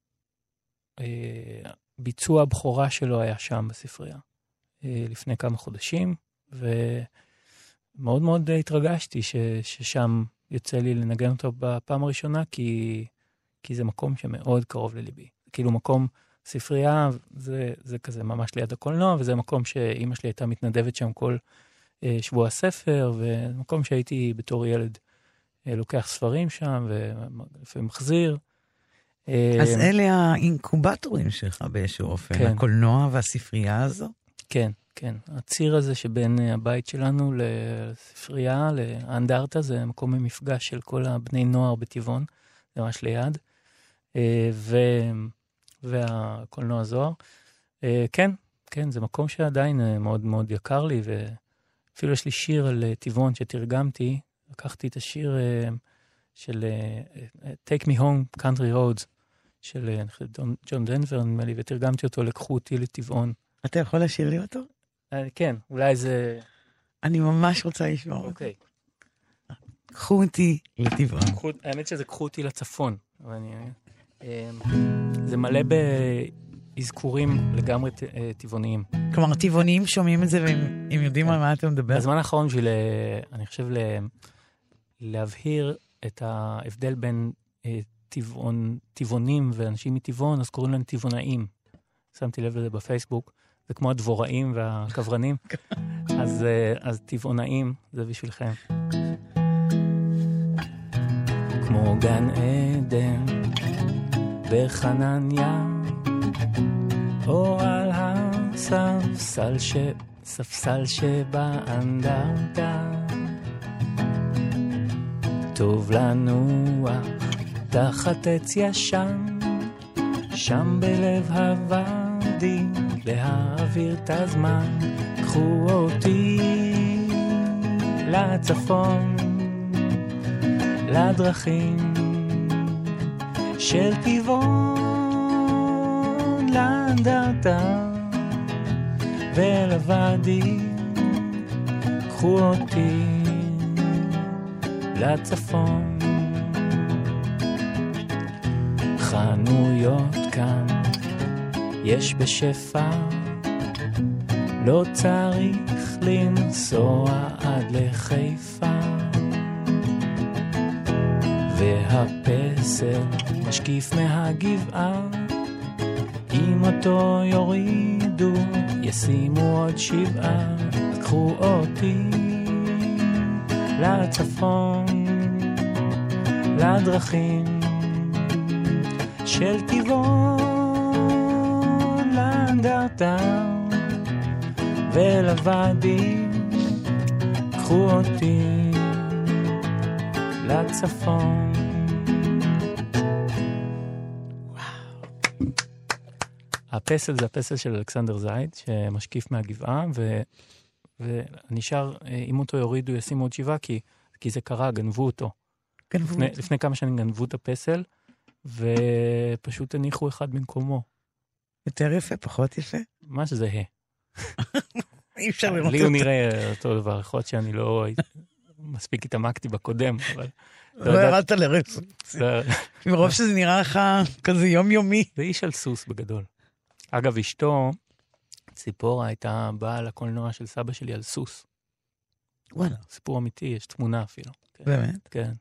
אה, ביצוע הבכורה שלו היה שם בספרייה, אה, לפני כמה חודשים, ומאוד מאוד התרגשתי ש, ששם יוצא לי לנגן אותו בפעם הראשונה, כי, כי זה מקום שמאוד קרוב לליבי. כאילו מקום, ספרייה זה, זה כזה ממש ליד הקולנוע, וזה מקום שאימא שלי הייתה מתנדבת שם כל אה, שבוע ספר, ומקום שהייתי בתור ילד אה, לוקח ספרים שם ולפעמים מחזיר. אז אה, אלה האינקובטורים שלך באיזשהו אופן, כן. הקולנוע והספרייה הזו. כן, כן. הציר הזה שבין אה, הבית שלנו לספרייה, לאנדרטה, זה מקום המפגש של כל הבני נוער בטבעון, זה ממש ליד. אה, ו... והקולנוע זוהר. אה, כן, כן, זה מקום שעדיין אה, מאוד מאוד יקר לי, ואפילו יש לי שיר על אה, טבעון שתרגמתי, לקחתי את השיר של Take Me Home Country Roads, של ג'ון- דנבר, נדמה לי, ותרגמתי אותו לקחו אותי לטבעון. אתה יכול לשיר לי אותו? כן, אולי זה... אני ממש רוצה לשמוע אותו. אוקיי. קחו אותי לטבעון. האמת שזה קחו אותי לצפון. אה, זה מלא באזכורים לגמרי אה, טבעוניים. כלומר, טבעונים שומעים את זה והם הם יודעים על מה אתה מדבר. בזמן האחרון בשביל, אה, אני חושב, להבהיר את ההבדל בין אה, טבעון, טבעונים ואנשים מטבעון, אז קוראים להם טבעונאים. שמתי לב לזה בפייסבוק. זה כמו הדבוראים והקברנים. אז, אה, אז טבעונאים זה בשבילכם. כמו גן עדן בחנניה, או על הספסל ש... ספסל שבאנדרטה. טוב לנוח תחת עץ ישן, שם בלב הוואדי, להעביר את הזמן. קחו אותי לצפון, לדרכים של טבעון, לאנדרטה. ולוואדי, קחו אותי לצפון. חנויות כאן יש בשפע, לא צריך לנסוע עד לחיפה. והפסל משקיף מהגבעה. אם אותו יורידו, ישימו עוד שבעה, אז קחו אותי לצפון, לדרכים של טבעון, לאנדרטה ולוואדי, קחו אותי לצפון. הפסל זה הפסל של אלכסנדר זייד, שמשקיף מהגבעה, ו... ואני שר, אה, אם אותו יורידו, ישימו עוד שבעה, כי, כי זה קרה, גנבו אותו. גנבו לפני, אותי. לפני כמה שנים גנבו את הפסל, ופשוט הניחו אחד במקומו. יותר יפה, פחות יפה? ממש זהה. אי אפשר לראות לי הוא אותו. נראה אותו דבר, יכול להיות שאני לא מספיק התעמקתי בקודם, אבל לא יודע- ירדת לרצף. זה, מרוב שזה נראה לך כזה יומיומי. זה איש על סוס בגדול. אגב, אשתו, ציפורה, הייתה באה לקולנוע של סבא שלי על סוס. וואלה, סיפור אמיתי, יש תמונה אפילו. כן. באמת. כן.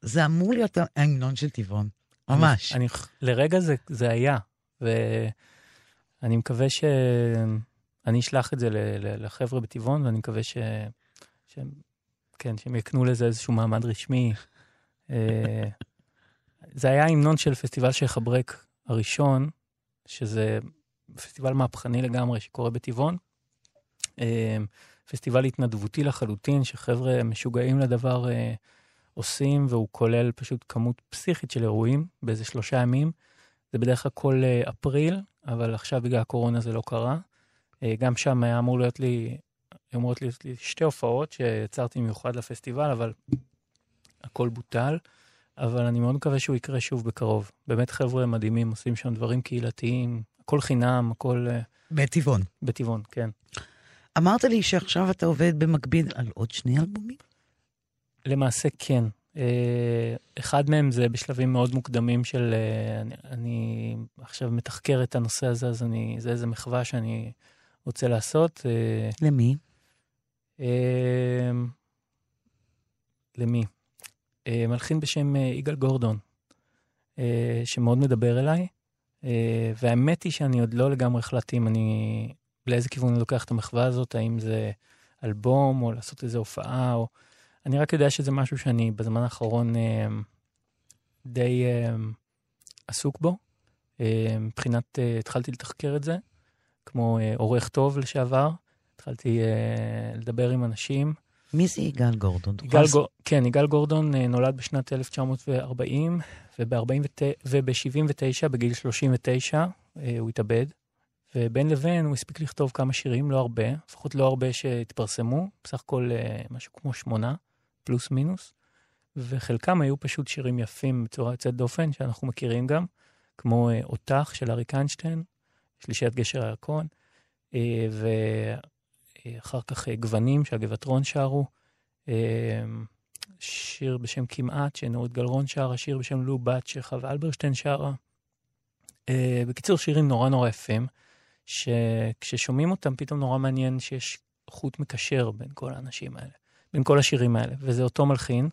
זה אמור להיות ההמנון של טבעון. ממש. אני, אני, לרגע זה, זה היה, ואני מקווה ש... אני אשלח את זה לחבר'ה בטבעון, ואני מקווה ש... שהם, כן, שהם יקנו לזה איזשהו מעמד רשמי. אה, זה היה המנון של פסטיבל שייח' אברק הראשון, שזה פסטיבל מהפכני לגמרי שקורה בטבעון. אה, פסטיבל התנדבותי לחלוטין, שחבר'ה משוגעים לדבר אה, עושים, והוא כולל פשוט כמות פסיכית של אירועים באיזה שלושה ימים. זה בדרך כלל כל אה, אפריל, אבל עכשיו בגלל הקורונה זה לא קרה. גם שם היה אמור להיות לי, אמורות להיות לי שתי הופעות שיצרתי במיוחד לפסטיבל, אבל הכל בוטל. אבל אני מאוד מקווה שהוא יקרה שוב בקרוב. באמת חבר'ה מדהימים, עושים שם דברים קהילתיים, הכל חינם, הכל אה, בטבעון. בטבעון, כן. אמרת לי שעכשיו אתה עובד במקביל על עוד שני אלבומים? למעשה כן. אה, אחד מהם זה בשלבים מאוד מוקדמים של, אה, אני, אני עכשיו מתחקר את הנושא הזה, אז אני, זה איזה מחווה שאני רוצה לעשות. למי? למי? מלחין בשם יגאל גורדון, שמאוד מדבר אליי, והאמת היא שאני עוד לא לגמרי החלטתי אם אני, לאיזה כיוון אני לוקח את המחווה הזאת, האם זה אלבום או לעשות איזו הופעה, או... אני רק יודע שזה משהו שאני בזמן האחרון אה, די אה, עסוק בו. אה, מבחינת, אה, התחלתי לתחקר את זה, כמו אה, עורך טוב לשעבר, התחלתי אה, לדבר עם אנשים. מי זה יגאל גורדון? יגאל גור... כן, יגאל גורדון אה, נולד בשנת 1940, וב-79, בגיל 39, אה, הוא התאבד. ובין לבין הוא הספיק לכתוב כמה שירים, לא הרבה, לפחות לא הרבה שהתפרסמו, בסך הכל אה, משהו כמו שמונה, פלוס מינוס, וחלקם היו פשוט שירים יפים בצורה יוצאת דופן, שאנחנו מכירים גם, כמו אותך של אריק איינשטיין, שלישיית גשר הירקון, אה, ואחר כך אה, גוונים שהגבעת רון שרו, אה, שיר בשם כמעט, שנורית גלרון שרה, שיר בשם לו בת שחווה אלברשטיין שרה. בקיצור, שירים נורא נורא יפים, שכששומעים אותם פתאום נורא מעניין שיש חוט מקשר בין כל האנשים האלה, בין כל השירים האלה, וזה אותו מלחין.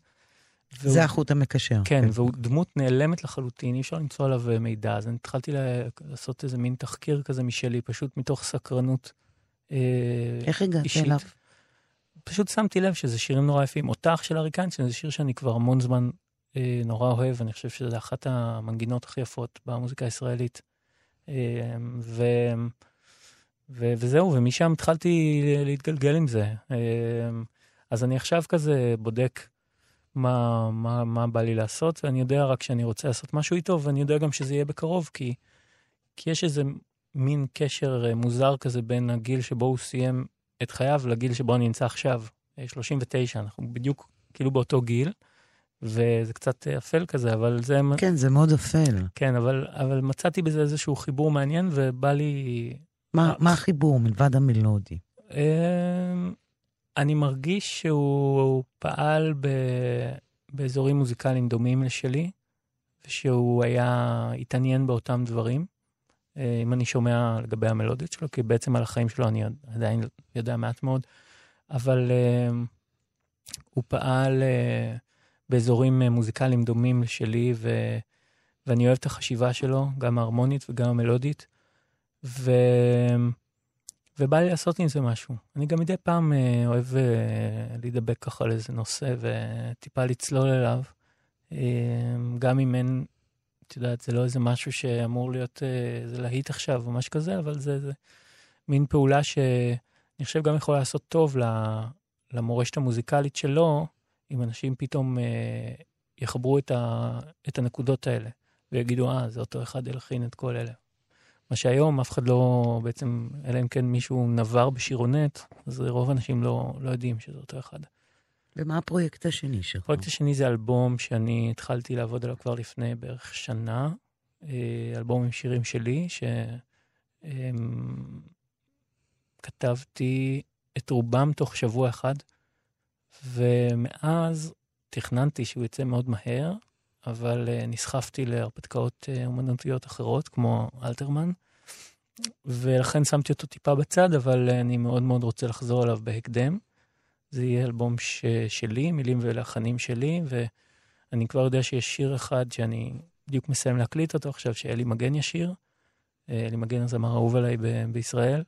והוא- זה החוט המקשר. כן, והוא דמות נעלמת לחלוטין, אי אפשר למצוא עליו מידע, אז אני התחלתי לעשות איזה מין תחקיר כזה משלי, פשוט מתוך סקרנות איך הגעת. אליו? פשוט שמתי לב שזה שירים נורא יפים. אותך של אריק איינשטיין זה שיר שאני כבר המון זמן אה, נורא אוהב, אני חושב שזה אחת המנגינות הכי יפות במוזיקה הישראלית. אה, ו, ו, וזהו, ומשם התחלתי להתגלגל עם זה. אה, אז אני עכשיו כזה בודק מה, מה, מה בא לי לעשות, ואני יודע רק שאני רוצה לעשות משהו איתו, ואני יודע גם שזה יהיה בקרוב, כי, כי יש איזה מין קשר אה, מוזר כזה בין הגיל שבו הוא סיים את חייו לגיל שבו אני נמצא עכשיו, אה, 39, אנחנו בדיוק כאילו באותו גיל, וזה קצת אה, אפל כזה, אבל זה... כן, זה מאוד אפל. כן, אבל, אבל מצאתי בזה איזשהו חיבור מעניין, ובא לי... מה, אה, מה החיבור מלבד המלודי? אמ, אני מרגיש שהוא פעל ב... באזורים מוזיקליים דומים לשלי, ושהוא היה, התעניין באותם דברים. אה, אם אני שומע לגבי המלודיות שלו, כי בעצם על החיים שלו אני עדיין יודע מעט מאוד, אבל אמ, הוא פעל אה, באזורים אה, מוזיקליים דומים לשלי, ו... ואני אוהב את החשיבה שלו, גם ההרמונית וגם המלודית. ו... ובא לי לעשות עם זה משהו. אני גם מדי פעם אה, אוהב אה, להידבק ככה על איזה נושא וטיפה לצלול אליו. אה, גם אם אין, את יודעת, זה לא איזה משהו שאמור להיות אה, איזה להיט עכשיו או משהו כזה, אבל זה, זה מין פעולה שאני חושב גם יכולה לעשות טוב למורשת המוזיקלית שלו, אם אנשים פתאום אה, יחברו את, ה, את הנקודות האלה ויגידו, אה, זה אותו אחד הלחין את כל אלה. מה שהיום אף אחד לא, בעצם, אלא אם כן מישהו נבר בשירונט, אז רוב האנשים לא, לא יודעים שזה אותו אחד. ומה הפרויקט השני שלך? הפרויקט השני זה אלבום שאני התחלתי לעבוד עליו כבר לפני בערך שנה, אה, אלבום עם שירים שלי, שכתבתי את רובם תוך שבוע אחד, ומאז תכננתי שהוא יצא מאוד מהר, אבל uh, נסחפתי להרפתקאות uh, אומנותיות אחרות, כמו אלתרמן, ולכן שמתי אותו טיפה בצד, אבל אני מאוד מאוד רוצה לחזור אליו בהקדם. זה יהיה אלבום ש... שלי, מילים ולחנים שלי, ואני כבר יודע שיש שיר אחד שאני בדיוק מסיים להקליט אותו עכשיו, שאלי מגן ישיר. אלי מגן הזמר אהוב עליי ב- בישראל,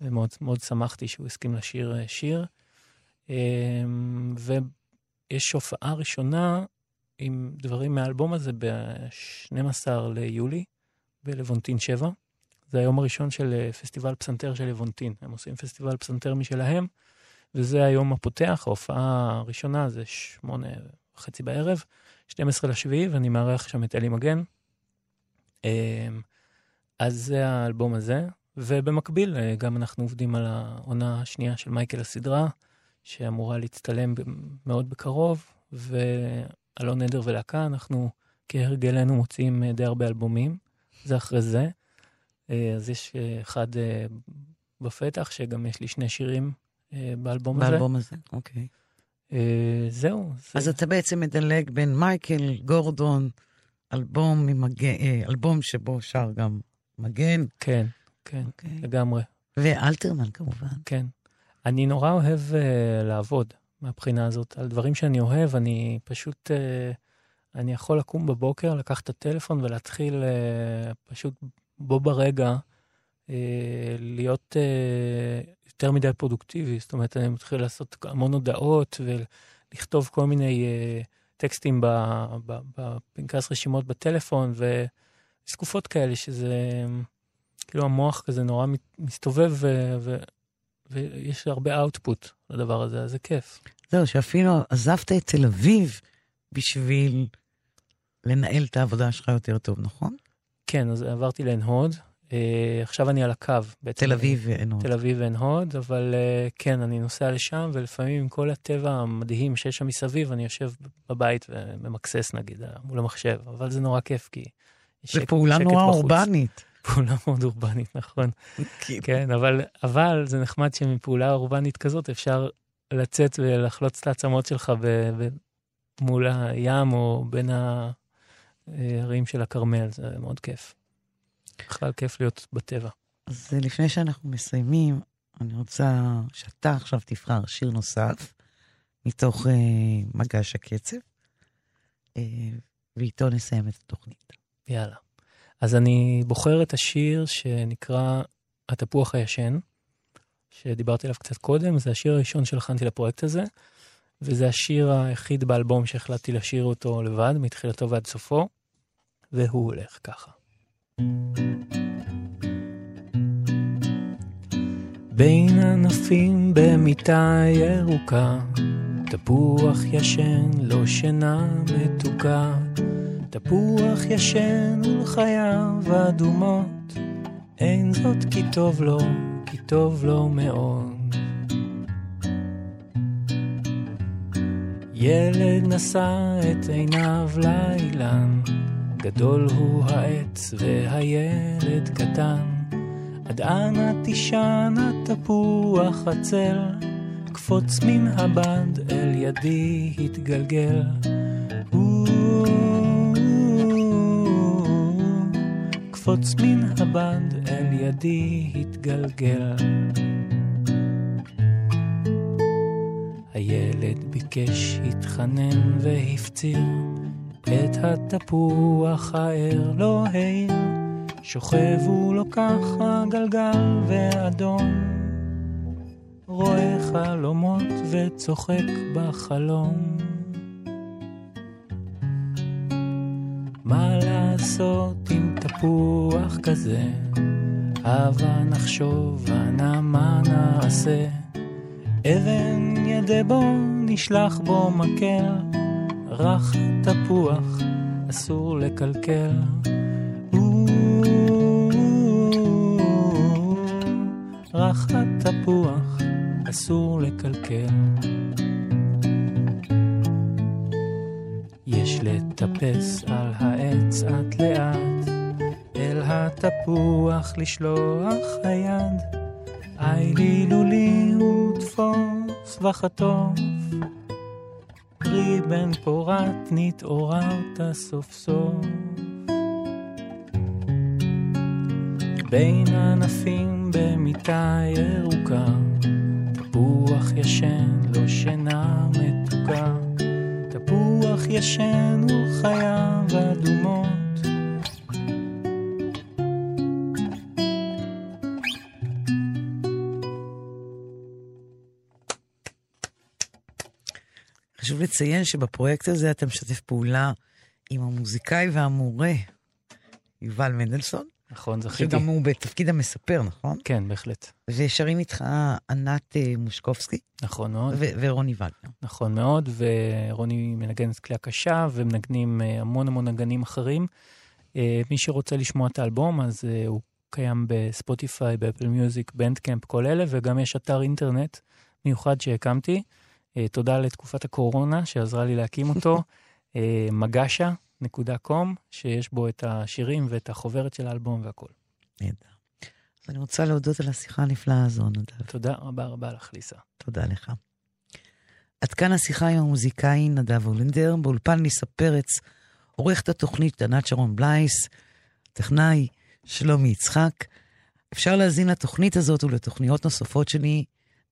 ומאוד מאוד שמחתי שהוא הסכים לשיר uh, שיר. Um, ויש הופעה ראשונה עם דברים מהאלבום הזה ב-12 ליולי בלוונטין 7. זה היום הראשון של אה, פסטיבל פסנתר של לבונטין. הם עושים פסטיבל פסנתר משלהם, וזה היום הפותח, ההופעה הראשונה זה שמונה וחצי בערב, 12 לשביעי, ואני מארח שם את אלי מגן. אה, אז זה האלבום הזה, ובמקביל אה, גם אנחנו עובדים על העונה השנייה של מייקל הסדרה, שאמורה להצטלם מאוד בקרוב, ו... אלון עדר ולהקה, אנחנו כהרגלנו מוציאים די הרבה אלבומים, זה אחרי זה. אז יש אחד בפתח, שגם יש לי שני שירים באלבום הזה. באלבום הזה, אוקיי. אה, זהו. זה- אז אתה בעצם מדלג בין מייקל גורדון, אלבום, ממגן, אה, אלבום שבו שר גם מגן, כן, כן, אוקיי. לגמרי, ואלתרמן כמובן. כן. אני נורא אוהב uh, לעבוד מהבחינה הזאת. על דברים שאני אוהב, אני פשוט, uh, אני יכול לקום בבוקר, לקחת את הטלפון ולהתחיל uh, פשוט בו ברגע להיות uh, יותר מדי פרודוקטיבי. זאת אומרת, אני מתחיל לעשות המון הודעות ולכתוב כל מיני uh, טקסטים בפנקס רשימות בטלפון, וזקופות כאלה, שזה כאילו המוח כזה נורא מסתובב ו... ו- ויש הרבה אאוטפוט לדבר הזה, אז זה כיף. זהו, שאפילו עזבת את תל אביב בשביל לנהל את העבודה שלך יותר טוב, נכון? כן, אז עברתי לעין הוד, אה, עכשיו אני על הקו. בעצם, תל אביב ואין עוד. תל אביב ועין הוד, אבל אה, כן, אני נוסע לשם, ולפעמים עם כל הטבע המדהים שיש שם מסביב, אני יושב בבית וממקסס נגיד, אה, מול המחשב, אבל זה נורא כיף, כי... זו שקט- פעולה שקט נורא בחוץ. אורבנית. פעולה מאוד אורבנית, נכון. כן, אבל, אבל זה נחמד שמפעולה אורבנית כזאת אפשר לצאת ולחלוץ את העצמות שלך ב, ב, מול הים או בין הערים של הכרמל, זה מאוד כיף. בכלל כיף להיות בטבע. אז לפני שאנחנו מסיימים, אני רוצה שאתה עכשיו תבחר שיר נוסף מתוך אה, מגש הקצב, אה, ואיתו נסיים את התוכנית. יאללה. אז אני בוחר את השיר שנקרא התפוח הישן, שדיברתי עליו קצת קודם, זה השיר הראשון שהלחנתי לפרויקט הזה, וזה השיר היחיד באלבום שהחלטתי לשיר אותו לבד, מתחילתו ועד סופו, והוא הולך ככה. בין ענפים במיטה ירוקה, תפוח ישן, לא שינה מתוקה. תפוח ישן ולחייו אדומות, אין זאת כי טוב לו, כי טוב לו מאוד. ילד נשא את עיניו לאילן, גדול הוא העץ והילד קטן. אנה תישן התפוח הצל, קפוץ מן הבד אל ידי התגלגל. קפוץ מן הבד אל ידי התגלגל. הילד ביקש, התחנן והפציר, את התפוח הער לא העיר, שוכב הוא לו ככה גלגל ואדום, רואה חלומות וצוחק בחלום. מה לעשות עם תפוח כזה? הבה נחשוב, אנא מה נעשה? אבן ידה בו, נשלח בו מקל, רך תפוח, אסור לקלקל. רך התפוח, אסור לקלקל. יש לטפס על העץ לאט לאט, אל התפוח לשלוח היד. היי לי לולי ותפוס וחטוף, פרי בן פורת נתעוררת סוף סוף. בין ענפים במיטה ירוקה, תפוח ישן, לא שינה מתוקה. תפוח ישן וחייו אדומות. חשוב לציין שבפרויקט הזה אתה משתף פעולה עם המוזיקאי והמורה יובל מנדלסון, נכון, זכיתי. שגם הוא בתפקיד המספר, נכון? כן, בהחלט. ושרים איתך ענת אה, מושקובסקי נכון מאוד. ו- ורוני ולנר. נכון מאוד, ורוני מנגנת כלי הקשה, ומנגנים אה, המון המון נגנים אחרים. אה, מי שרוצה לשמוע את האלבום, אז הוא קיים בספוטיפיי, באפל מיוזיק, בנדקמפ, כל אלה, וגם יש אתר אינטרנט מיוחד שהקמתי. תודה לתקופת הקורונה שעזרה לי להקים אותו, אה, www.ecom.com, שיש בו את השירים ואת החוברת של האלבום והכול. נהדר. אז אני רוצה להודות על השיחה הנפלאה הזו, נדב. תודה רבה רבה לך, ליסה. תודה לך. עד כאן השיחה עם המוזיקאי נדב הולנדר, באולפן ניסה פרץ, עורכת התוכנית ענת שרון בלייס, טכנאי שלומי יצחק. אפשר להזין לתוכנית הזאת ולתוכניות נוספות שלי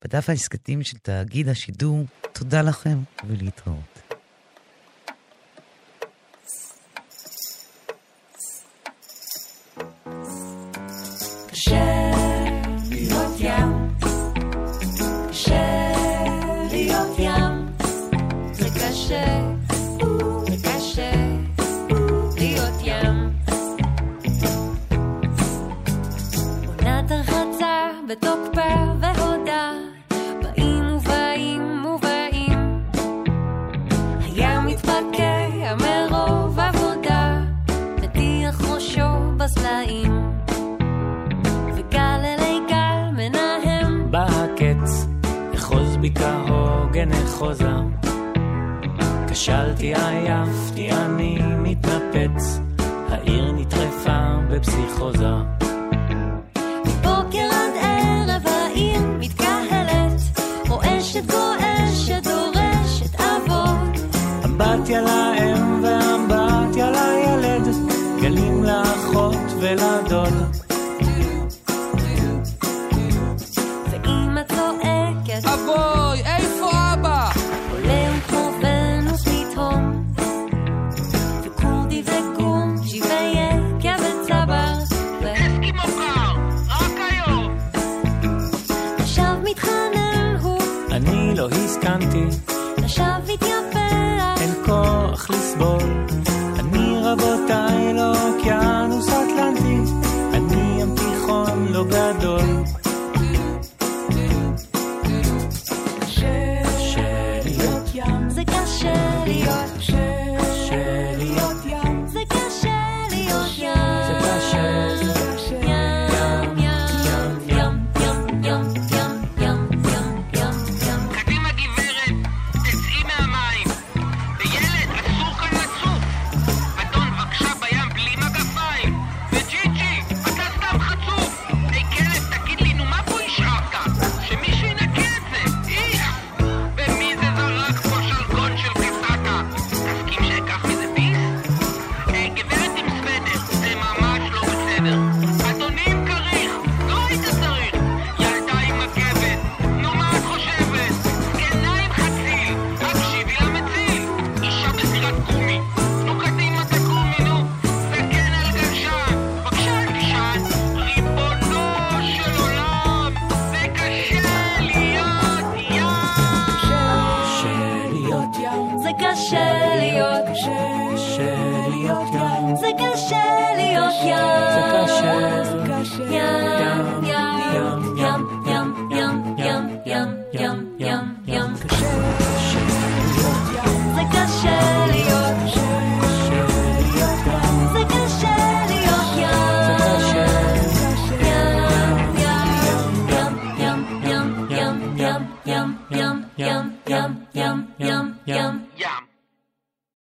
בדף העסקתיים של תאגיד השידור. תודה לכם ולהתראות.